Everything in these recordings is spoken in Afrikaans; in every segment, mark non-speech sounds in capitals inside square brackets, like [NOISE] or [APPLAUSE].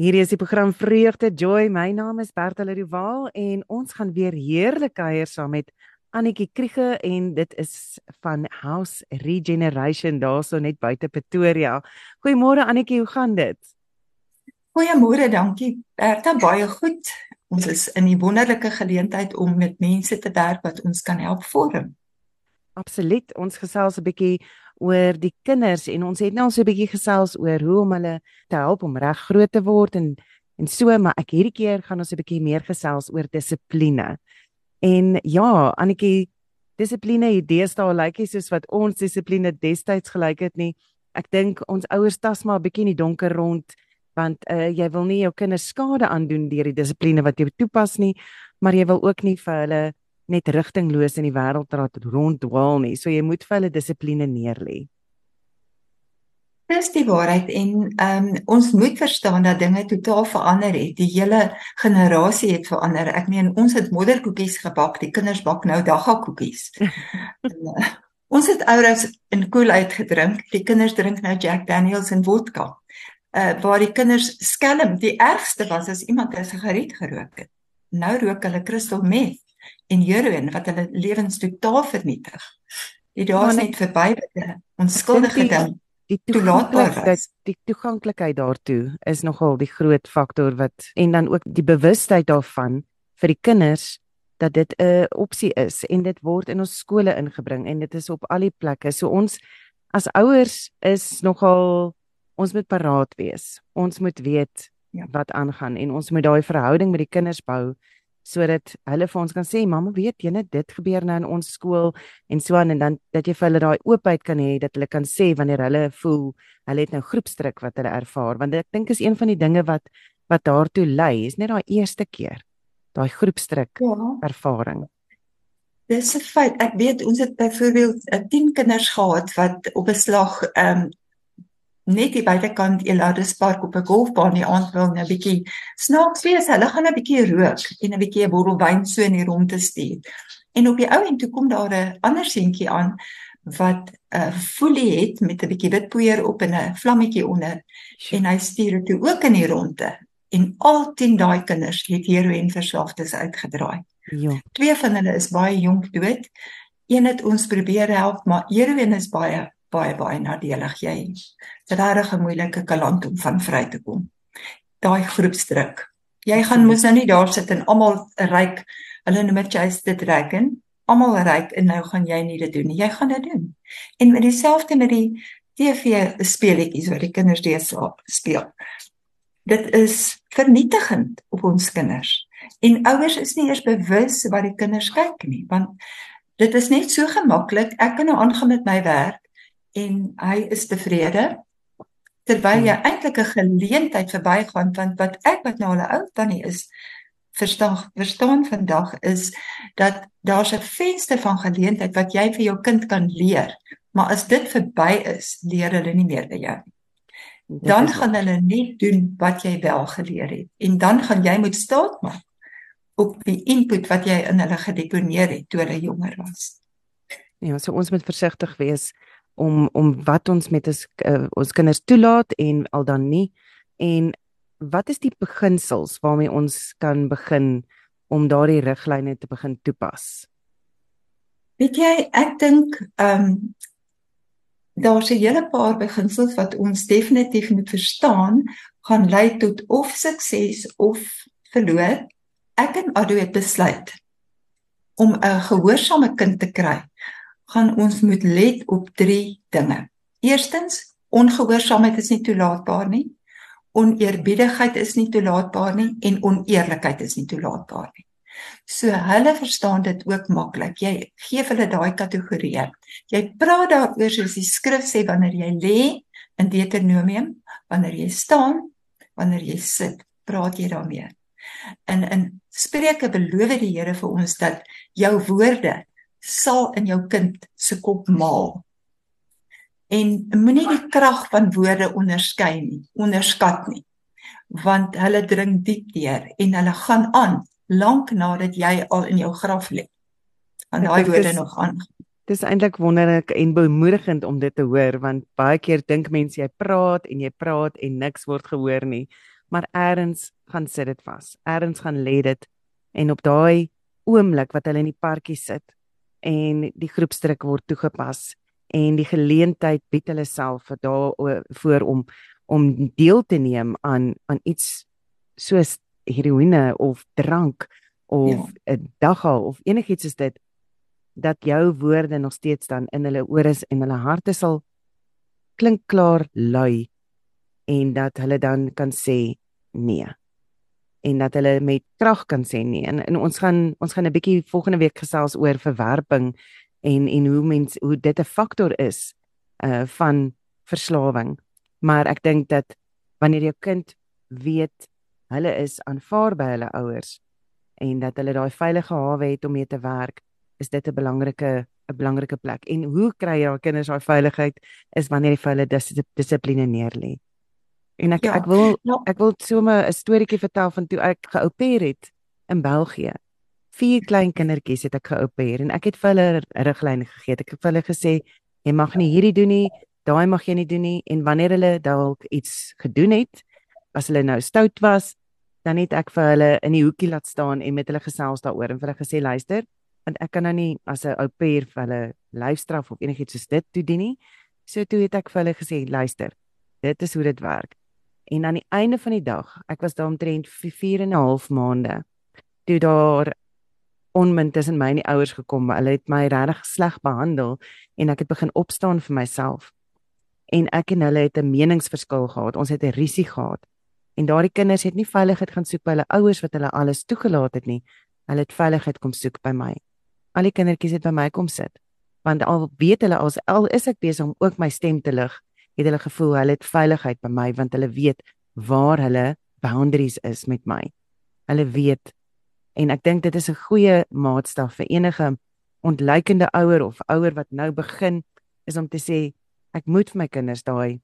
Hierdie is die program Vreugde Joy. My naam is Bertha Leroval en ons gaan weer heerlik kuier saam met Annetjie Kriege en dit is van House Regeneration daarso net buite Pretoria. Goeiemôre Annetjie, hoe gaan dit? Goeiemôre, dankie Bertha, baie goed. Ons is in die wonderlike geleentheid om met mense te werk wat ons kan help vorm. Absoluut. Ons gesels 'n bietjie oor die kinders en ons het nou al so 'n bietjie gesels oor hoe om hulle te help om reg groot te word en en so maar ek hierdie keer gaan ons 'n bietjie meer gesels oor dissipline. En ja, Annetjie, dissipline idees daar lyk nie soos wat ons dissipline destyds gelyk het nie. Ek dink ons ouers tas maar 'n bietjie in die donker rond want uh, jy wil nie jou kinders skade aandoen deur die dissipline wat jy toepas nie, maar jy wil ook nie vir hulle net rigtingloos in die wêreld raak ronddwaal nie. So jy moet vir hulle dissipline neerlê. Dis die waarheid en ehm um, ons moet verstaan dat dinge totaal verander het. Die hele generasie het verander. Ek meen ons het modderkoekies gebak, die kinders bak nou dagga koekies. [LAUGHS] en, uh, ons het ouers in koel uitgedrink. Die kinders drink nou Jack Daniel's en vodka. Uh waar die kinders skelm, die ergste was as iemand 'n sigaret gerook het. Nou rook hulle crystal meth en heroin wat hulle lewens totaal vernietig. Die dae is net verby met 'n onskuldige ding. Die toeganklikheid die toeganklikheid daartoe is nogal die groot faktor wat en dan ook die bewustheid daarvan vir die kinders dat dit 'n opsie is en dit word in ons skole ingebring en dit is op al die plekke. So ons as ouers is nogal ons moet paraat wees. Ons moet weet ja. wat aangaan en ons moet daai verhouding met die kinders bou sodat hulle vir ons kan sê mamma weet jy net dit gebeur nou in ons skool en so aan en dan dat jy vir hulle daai oopheid kan hê dat hulle kan sê wanneer hulle voel hulle het nou groepsdruk wat hulle ervaar want ek dink is een van die dinge wat wat daartoe lei is net daai eerste keer daai groepsdruk ja. ervaring Dis 'n feit. Ek weet ons het byvoorbeeld 'n 10 kinders gehad wat op 'n slag ehm um, net die buitekant Eladus Park op 'n golfbaan die aand wil 'n bietjie snaaks wees. Hulle gaan 'n bietjie rook en 'n bietjie 'n bottel wyn so in die rondte stuur. En op die ou end toe kom daar 'n ander seentjie aan wat 'n uh, folie het met 'n bietjie witpoeier op en 'n vlammetjie onder en hy stuur dit toe ook in die rondte. En al 10 daai kinders het heroïne verslaafdes uitgedraai. Ja. Twee van hulle is baie jonk dood. Een het ons probeer help, maar heroïne is baie baie baie nadelig jy. Dit is regtig 'n moeilike kaland om van vry te kom. Daai groepsdruk. Jy gaan mos nou nie daar sit en almal ryk, hulle noem dit chase the dragon, almal ryk en nou gaan jy nie dit doen nie. Jy gaan dit doen. En met dieselfde met die TV speletjies wat die kinders deesdae speel. Dit is vernietigend op ons kinders. En ouers is nie eers bewus wat die kinders kyk nie, want dit is net so gemaklik. Ek kan nou aangaan met my werk en hy is tevrede terwyl jy hmm. eintlik 'n geleentheid verbygaan want wat ek wat nou al 'n ou tannie is verstaan verstaan vandag is dat daar's 'n venster van geleentheid wat jy vir jou kind kan leer. Maar as dit verby is leer hulle nie meer by jou nie. Dan gaan hulle net doen wat jy wel geleer het. En dan gaan jy moet staat maak op die input wat jy in hulle gedeponeer het toe hulle jonger was. Ja so ons moet versigtig wees om om wat ons met ons uh, ons kinders toelaat en al dan nie. En wat is die beginsels waarmee ons kan begin om daardie riglyne te begin toepas? Weet jy ek dink ehm um, daar's 'n hele paar beginsels wat ons definitief moet verstaan gaan lei tot of sukses of verloor. Ek en Ado het besluit om 'n gehoorsame kind te kry gaan ons moet let op drie dinge. Eerstens, ongehoorsaamheid is nie toelaatbaar nie. Oneerbiedigheid is nie toelaatbaar nie en oneerlikheid is nie toelaatbaar nie. So hulle verstaan dit ook maklik. Jy gee hulle daai kategorieë. Jy praat daaroor soos die skrif sê wanneer jy lê in Deuteronomium, wanneer jy staan, wanneer jy sit, praat jy daarmee. In in Spreuke beloof die Here vir ons dat jou woorde sal in jou kind se kop maal. En moenie die krag van woorde onderskei nie, onderskat nie. Want hulle dring diep deur en hulle gaan aan lank nadat jy al in jou graf lê. Want daai woorde nog aan. Dis eintlik wonderlik en bemoedigend om dit te hoor want baie keer dink mense jy praat en jy praat en niks word gehoor nie. maar eers gaan sit dit vas. Eers gaan lê dit en op daai oomblik wat hulle in die parkie sit en die groepsdruk word toegepas en die geleentheid bied hulle self vir daar voor om om deel te neem aan aan iets soos heroïne of drank of 'n ja. dagga of enigiets is dit dat jou woorde nog steeds dan in hulle ore en hulle harte sal klink klaar lui en dat hulle dan kan sê nee en dat hulle met krag kan sê nee en, en ons gaan ons gaan 'n bietjie volgende week gesels oor verwerping en en hoe mens hoe dit 'n faktor is uh van verslawing maar ek dink dat wanneer jou kind weet hulle is aanvaar by hulle ouers en dat hulle daai veilige hawe het om mee te werk, is dit 'n belangrike 'n belangrike plek. En hoe kry jy jou kinders daai veiligheid is wanneer jy vir hulle dis dissipline neerlê. En ek ja, ek wil nou, ek wil sommer 'n storieetjie vertel van toe ek geoupeer het in België. Vier klein kindertjies het ek geoupeer en ek het vir hulle riglyne gegee. Ek het vir hulle gesê jy mag nie hierdie doen nie, daai mag jy nie doen nie en wanneer hulle dalk iets gedoen het, as hulle nou stout was, dan het ek vir hulle in die hoekie laat staan en met hulle gesels daaroor en vir hulle gesê luister want ek kan nou nie as 'n ou pair vir hulle lyfstraf of enigiets soos dit toe dien nie. So toe het ek vir hulle gesê luister, dit is hoe dit werk. En aan die einde van die dag, ek was daar omtrent 4 en 'n half maande. Toe daar onmin tussen my en die ouers gekom, hulle het my regtig sleg behandel en ek het begin opstaan vir myself. En ek en hulle het 'n meningsverskil gehad. Ons het 'n risie gehad. En daardie kinders het nie veiligheid gaan soek by hulle ouers wat hulle alles toegelaat het nie. Hulle het veiligheid kom soek by my. Al die kindertjies het by my kom sit. Want al weet hulle as al is ek besig om ook my stem te lig, het hulle gevoel hulle het veiligheid by my want hulle weet waar hulle boundaries is met my. Hulle weet en ek dink dit is 'n goeie maatstaf vir enige ontluikende ouer of ouer wat nou begin is om te sê ek moet vir my kinders daai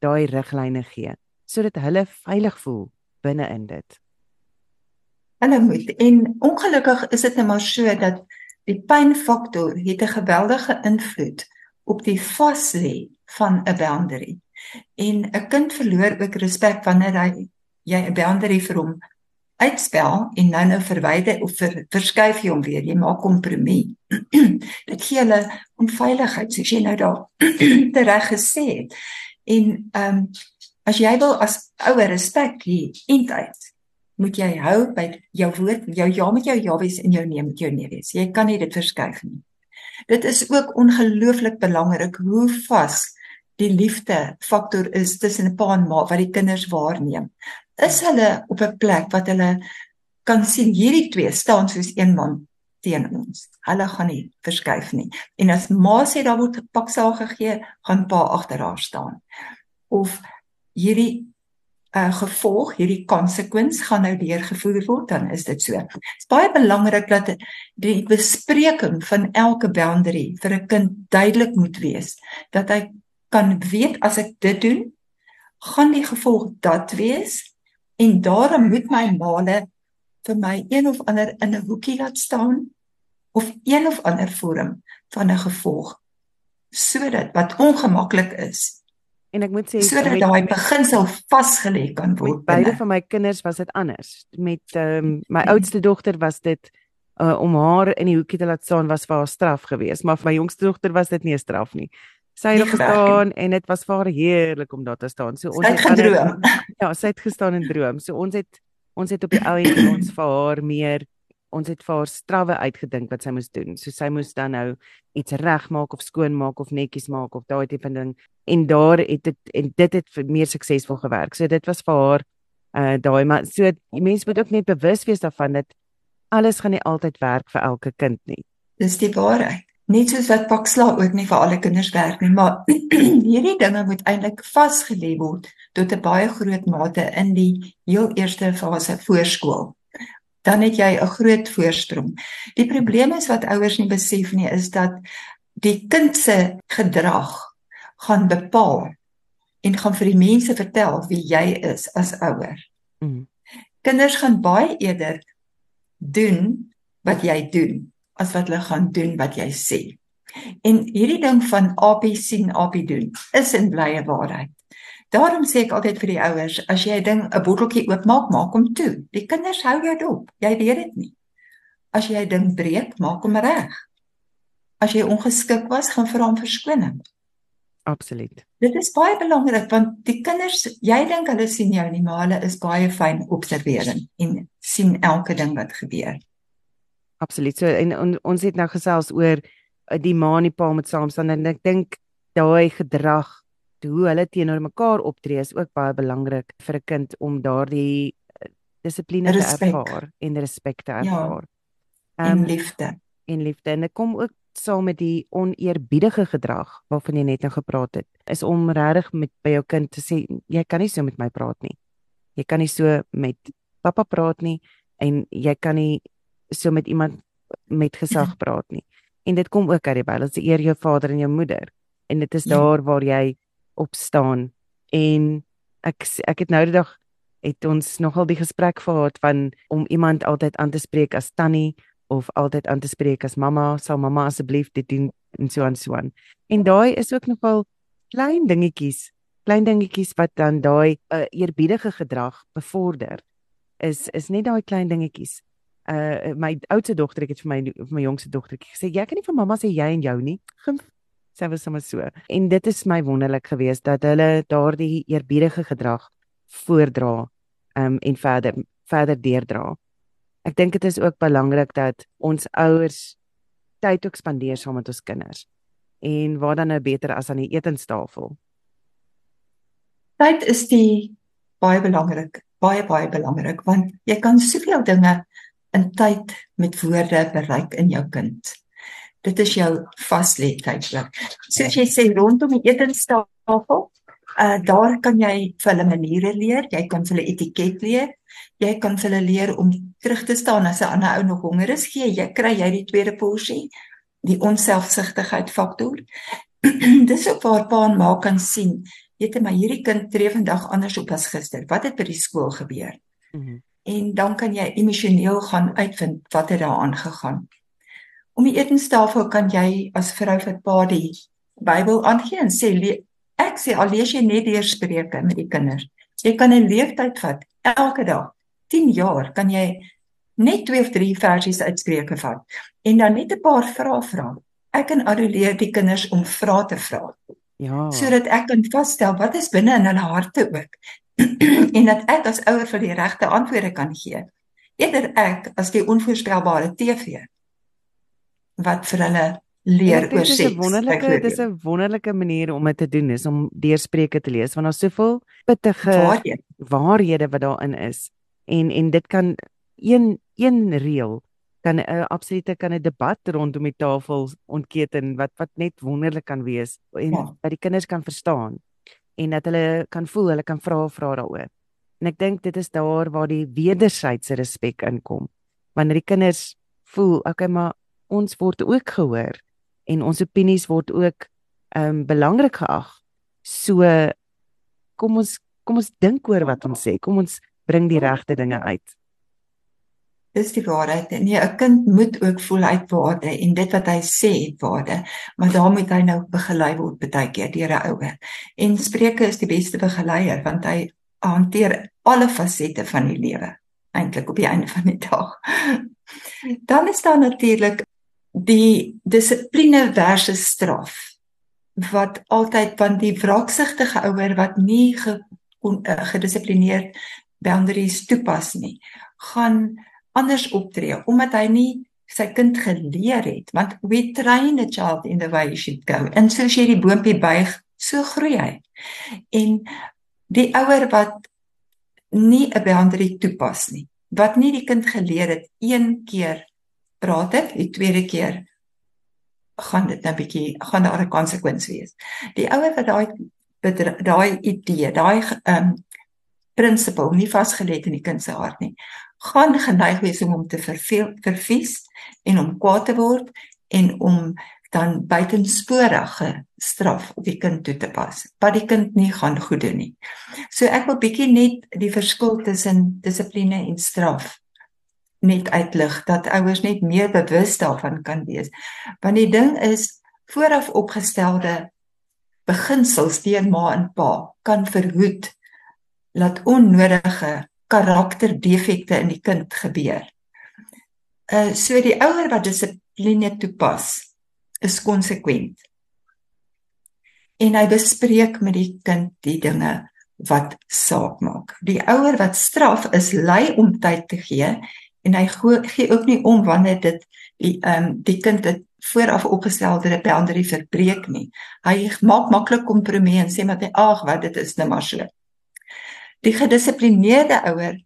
daai riglyne gee sodat hulle veilig voel binne in dit. Hulle moet en ongelukkig is dit net maar so dat die pynfaktor het 'n geweldige invloed op die vaslê van 'n boundary. En 'n kind verloor ook respek wanneer hy jy 'n boundary vir hom uitspel en nou nou verwyder of ver, verskuif jy hom weer, jy maak kompromie. [CLEARS THROAT] dit gee hulle onveiligheid soos jy nou daar [CLEARS THROAT] reg gesê het. En ehm um, As jy wil as ouer respek hê eintlik moet jy hou by jou woord, jou ja met jou ja wees en jou nee met jou nee wees. Jy kan nie dit verskuif nie. Dit is ook ongelooflik belangrik hoe vas die liefde faktor is tussen 'n pa en ma wat die kinders waarneem. Is hulle op 'n plek wat hulle kan sien hierdie twee staan soos een man teen ons. Hulle gaan nie verskuif nie. En as ma sê daar word paksaal gegee, gaan pa agter haar staan. Of hierdie uh gevolg, hierdie konsekwens gaan nou deurgevoer word, dan is dit so. Dit is baie belangrik dat die bespreking van elke boundary vir 'n kind duidelik moet wees, dat hy kan weet as ek dit doen, gaan die gevolg dat wees en daarom moet my maale vir my een of ander in 'n hoekie laat staan of een of ander vorm van 'n gevolg sodat wat ongemaklik is En ek moet sê sodat daai beginsel vasgelê kan word. Beide van my kinders was dit anders. Met um, my oudste dogter was dit uh, om haar in die hoekie te laat staan was vir haar straf geweest, maar vir my jongste dogter was dit nie 'n straf nie. Sy het gestaan en dit was vir haar heerlik om daar te staan. So ons het gedroom. [LAUGHS] Ja, sy het gestaan en droom. So ons het ons het op die ou end ons vir haar meer ons het vir haar strawwe uitgedink wat sy moes doen. So sy moes dan nou iets regmaak of skoonmaak of netjies maak of daai tipe ding. En daar het dit en dit het meer suksesvol gewerk. So dit was vir haar uh daai maar so mense moet ook net bewus wees daarvan dat alles gaan nie altyd werk vir elke kind nie. Dis die waarheid. Net soos wat paksla ook nie vir alle kinders werk nie, maar [CLEARS THROAT] hierdie dinge moet eintlik vasgelê word tot 'n baie groot mate in die heel eerste fase voorskool dan het jy 'n groot voorsprong. Die probleem is wat ouers nie besef nie is dat die kind se gedrag gaan bepaal en gaan vir die mense vertel wie jy is as ouer. Mm. Kinders gaan baie eerder doen wat jy doen as wat hulle gaan doen wat jy sê. En hierdie ding van AP sien AP doen is in blye waarheid. Daarom sê ek altyd vir die ouers, as jy 'n ding 'n botteltjie oopmaak, maak hom toe. Die kinders hou jou dop. Jy weet dit nie. As jy 'n ding breek, maak hom reg. As jy ongeskik was, gaan vra om verskoning. Absoluut. Dit is baie belangrik want die kinders, jy dink hulle sien jou nie, maar hulle is baie fyn observerend en sien elke ding wat gebeur. Absoluut. So en on, ons het nou gesels oor uh, die ma en die pa met saamstaan en ek dink daai gedrag hoe hulle teenoor mekaar optree is ook baie belangrik vir 'n kind om daardie uh, dissipline te ervaar en respek te ja. ervaar. Ja, en um, liefde. En liefde en dit kom ook saam met die oneerbiedige gedrag waarvan jy net nou gepraat het. Is om regtig met by jou kind te sê jy kan nie so met my praat nie. Jy kan nie so met pappa praat nie en jy kan nie so met iemand met gesag praat nie. En dit kom ook uit die Bybel. Dit eer jou vader en jou moeder. En dit is ja. daar waar jy op staan. En ek ek het nou die dag het ons nogal die gesprek gehad van om iemand altyd aan te spreek as tannie of altyd aan te spreek as mamma, sal mamma asseblief dit doen en so aan so aan. En daai is ook nogal klein dingetjies, klein dingetjies wat dan daai uh, eerbiedige gedrag bevorder. Is is net daai klein dingetjies uh my oudste dogter ek het vir my vir my jongste dogtertjie gesê jy kan nie vir mamma sê jy en jou nie. Sy was sommer so. En dit is my wonderlik geweest dat hulle daardie eerbiedige gedrag voordra um en verder verder deurdra. Ek dink dit is ook belangrik dat ons ouers tyd ook spandeer saam met ons kinders. En waar dan nou beter as aan die etenstafel? Tyd is die baie belangrik, baie baie belangrik want jy kan soveel dinge in tyd met woorde bereik in jou kind. Dit is jou vaslê tydlik. Soos jy sê rondom die etenstafel, uh daar kan jy vir hulle maniere leer, jy kan vir hulle etiket leer. Jy kan vir hulle leer om terug te staan as 'n ander ou nog honger is, gee jy kry jy die tweede porsie, die onselfsugtigheid faktor. [CLEARS THROAT] Dis ook waar pa en ma kan sien, weet jy maar hierdie kind tree vandag anders op as gister. Wat het by die skool gebeur? Mm -hmm en dan kan jy emosioneel gaan uitvind wat het daar aangegaan. Om die etenstafel kan jy as vrou vir pa die Bybel aangee en sê ek sê al lees jy net deur Spreuke met die kinders. Jy kan 'n leeftyd vat elke dag. 10 jaar kan jy net 2 of 3 versies uit Spreuke vat en dan net 'n paar vrae vra. Ek kan aduleer die kinders om vrae te vra. Ja. Sodat ek kan vasstel wat is binne in hulle harte ook. [CLEARS THROAT] en dat ek as ouer vir die regte antwoorde kan gee. Eerder ek as die onvoorspelbare TV wat vir hulle leer oor seks. Dit is 'n wonderlike dit is 'n wonderlike manier om dit te doen is om deurspreuke te lees want daar's soveel pittige waarhede. waarhede wat daarin is. En en dit kan een een reël kan 'n uh, absolute kan 'n debat rondom die tafel ontketen wat wat net wonderlik kan wees en ja. dat die kinders kan verstaan en dat hulle kan voel hulle kan vra vra daaroor. En ek dink dit is daar waar die wederwysige respek inkom. Wanneer die kinders voel, okay, maar ons word ook gehoor en ons opinies word ook ehm um, belangrik geag. So kom ons kom ons dink oor wat ons sê. Kom ons bring die regte dinge uit dis die waarheid. Nee, 'n kind moet ook voel hy het waarde en dit wat hy sê het waarde, maar daar moet hy nou begelei word baie keer deur 'n ouer. En Spreuke is die beste begeleier want hy hanteer alle fasette van die lewe eintlik op die einde van die dag. Dan is daar natuurlik die dissipline versus straf wat altyd van die wraaksigtige ouer wat nie ge, eh, gedissiplineerd boundaries toepas nie gaan anders optree omdat hy nie sy kind geleer het want we train a child in the way he should go. En so as jy die boontjie buig so groei hy. En die ouer wat nie 'n boundary toepas nie wat nie die kind geleer het een keer praat het die tweede keer gaan dit nou bietjie gaan daar 'n konsekwensie wees. Die ouer wat daai daai idee daai um prinsipel nie vasgelê het in die kind se hart nie gaan geneig wees om hom te verveel vervies en om kwaad te word en om dan buitensporige straf op die kind toe te pas wat die kind nie gaan goed doen nie. So ek wil bietjie net die verskil tussen dissipline en straf net uitlig dat ouers net meer bewus daarvan kan wees. Want die ding is vooraf opgestelde beginsels deur ma en pa kan verhoed dat onnodige karakterdefekte in die kind gebeur. Uh so die ouer wat dissipline toepas is konsekwent. En hy bespreek met die kind die dinge wat saak maak. Die ouer wat straf is lui om tyd te gee en hy gee ook nie om wanneer dit die ehm um, die kind dit vooraf opgestelde boundary verbreek nie. Hy maak maklik kompromie en sê maar ag wat dit is nou maar so. Die gedissiplineerde ouer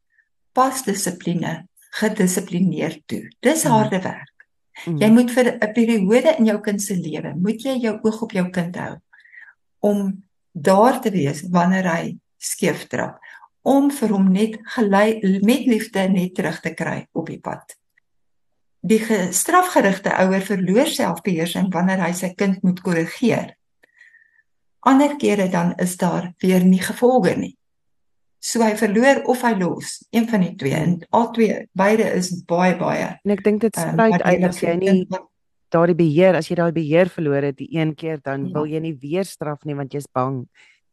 pas dissipline gedissiplineerd toe. Dis mm. harde werk. Mm. Jy moet vir 'n periode in jou kind se lewe, moet jy jou oog op jou kind hou om daar te wees wanneer hy skeef trap om vir hom net gelei met liefde net terug te kry op die pad. Die strafgerigte ouer verloor selfbeheersing wanneer hy sy kind moet korrigeer. Ander kere dan is daar weer nie gevolge nie. So hy verloor of hy los, een van die twee en al twee beide is baie baie. En ek dink dit ehm, spruit um, uit as jy nie daardie beheer, as jy daai beheer verloor het die een keer dan ja. wil jy nie weer straf nie want jy's bang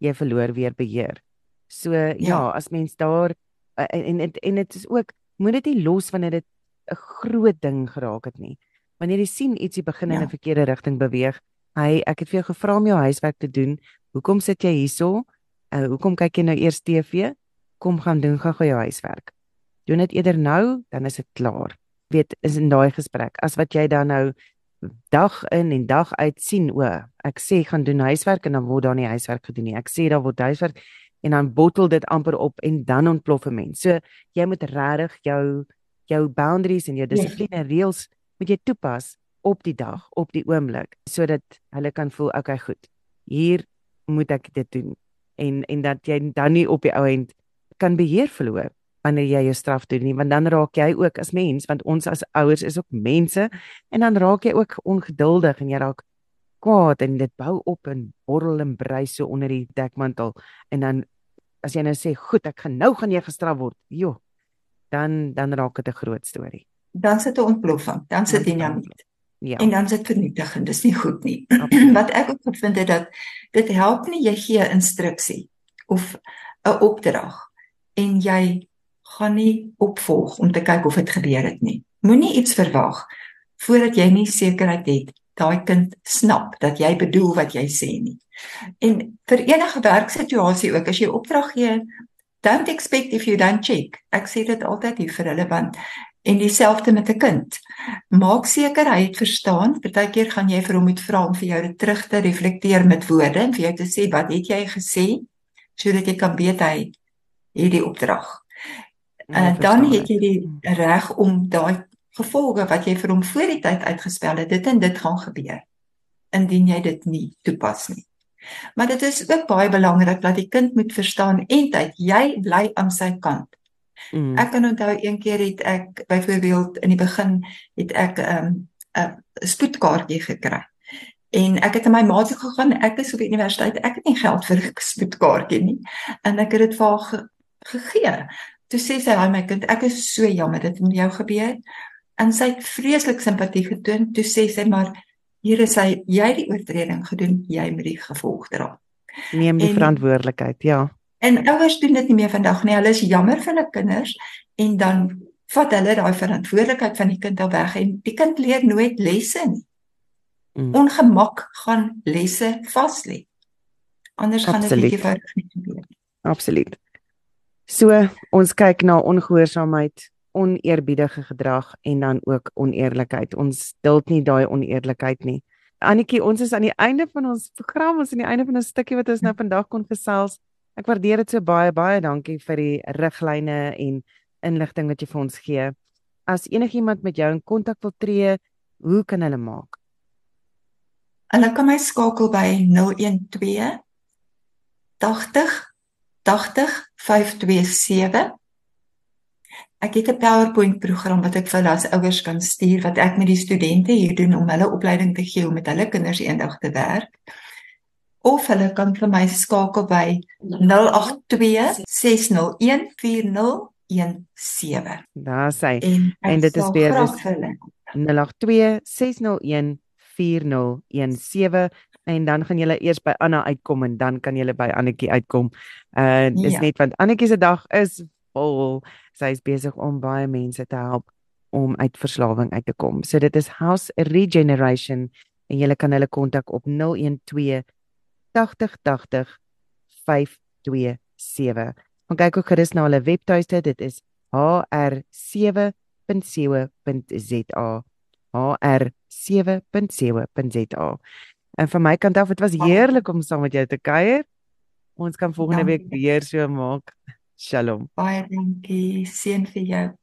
jy verloor weer beheer. So ja, ja as mens daar en en en dit is ook moet dit nie los wanneer dit 'n groot ding geraak het nie. Wanneer jy sien ietsie begin ja. in 'n verkeerde rigting beweeg, hy ek het vir jou gevra om jou huiswerk te doen. Hoekom sit jy hierso? Uh, hoekom kyk jy nou eers TV? Kom gaan doen gou jou huiswerk. Doen dit eerder nou, dan is dit klaar. Weet, is in daai gesprek as wat jy dan nou dag in en dag uit sien o, ek sê gaan doen huiswerk en dan word daar nie huiswerk gedoen nie. Ek sê daar word huiswerk en dan bottel dit amper op en dan ontplof 'n mens. So jy moet regtig jou jou boundaries en jou ja. dissipline en reëls moet jy toepas op die dag, op die oomblik sodat hulle kan voel okay goed. Hier moet ek dit doen en en dat jy dan nie op die ou end kan beheer verloor wanneer jy jou straf doen nie want dan raak jy ook as mens want ons as ouers is ook mense en dan raak jy ook ongeduldig en jy raak kwaad en dit bou op en borrel en brei so onder die dekmantel en dan as jy nou sê goed ek gaan nou gaan jy gestraf word joh dan dan raak dit 'n groot storie. Dan sit 'n ontploffing, dan sit dinamiet. Ja. En dan sit vernietiging, dis nie goed nie. [CLEARS THROAT] Wat ek ook gevind het dat dit help nie jy gee instruksie of 'n opdrag en jy gaan nie opvolg om te kyk of dit gebeur het nie. Moenie iets verwag voordat jy nie sekerheid het daai kind snap dat jy bedoel wat jy sê nie. En vir enige werksituasie ook as jy opdrag gee don't expect if you don't check. Ek sê dit altyd hier vir hulle want en dieselfde met 'n kind. Maak seker hy het verstaan. Partykeer gaan jy vir hom moet vra om vir jou dit terug te reflekteer met woorde en vir jou te sê wat het jy gesê sodat jy kan weet hy hierdie opdrag. En uh, dan het jy die reg om daai gevolge wat jy vir hom voor die tyd uitgespel het, dit en dit gaan gebeur indien jy dit nie toepas nie. Maar dit is ook baie belangrik dat die kind moet verstaan en tyd jy bly aan sy kant. Mm. Ek kan onthou een keer het ek byvoorbeeld in die begin het ek 'n um, 'n spoedkaartjie gekry. En ek het aan my ma toe gegaan. Ek is op die universiteit. Ek het nie geld vir 'n spoedkaartjie nie. En ek het dit vir haar gegee. Toe sê sy, "Haai my kind, ek is so jammer dit het met jou gebeur." En sy het vreeslik simpatie getoon. Toe sê sy maar Here sê jy die oortreding gedoen, jy moet die gevolg dra. Neem die en, verantwoordelikheid, ja. En ouers doen dit nie meer vandag nie. Hulle is jammer vir hulle kinders en dan vat hulle daai verantwoordelikheid van die kind al weg en die kind leer nooit lesse nie. Mm. Ongemak gaan lesse vas lê. Anders Absoluut. gaan dit nie vir nie gebeur. Absoluut. So ons kyk na ongehoorsaamheid oneerbiedige gedrag en dan ook oneerlikheid. Ons duld nie daai oneerlikheid nie. Annetjie, ons is aan die einde van ons program, ons is aan die einde van 'n stukkie wat ons nou vandag kon gesels. Ek waardeer dit so baie baie dankie vir die riglyne en inligting wat jy vir ons gee. As enigiemand met jou in kontak wil tree, hoe kan hulle maak? Hulle kan my skakel by 012 80 80 527 Ek het 'n PowerPoint program wat ek vir as ouers kan stuur wat ek met die studente hier doen om hulle opleiding te gee om met hulle kinders eendag te werk. Of hulle kan vir my skakel by 082 601 4017. Daar sê en, en dit is weer 082 601 4017 en dan gaan julle eers by Anna uitkom en dan kan julle by Annetjie uitkom. Uh dis ja. net want Annetjie se dag is vol. Sy is besig om baie mense te help om uit verslawing uit te kom. So dit is House Regeneration en jy kan hulle kontak op 012 80 80 527. Gaan kyk ook gerus na hulle webtuiste. Dit is hr7.co.za. hr7.co.za. En van my kant af, dit was heerlik om saam met jou te kuier. Ons kan volgende dankie. week weer so maak. Shalom. Baie dankie. Seën vir jou.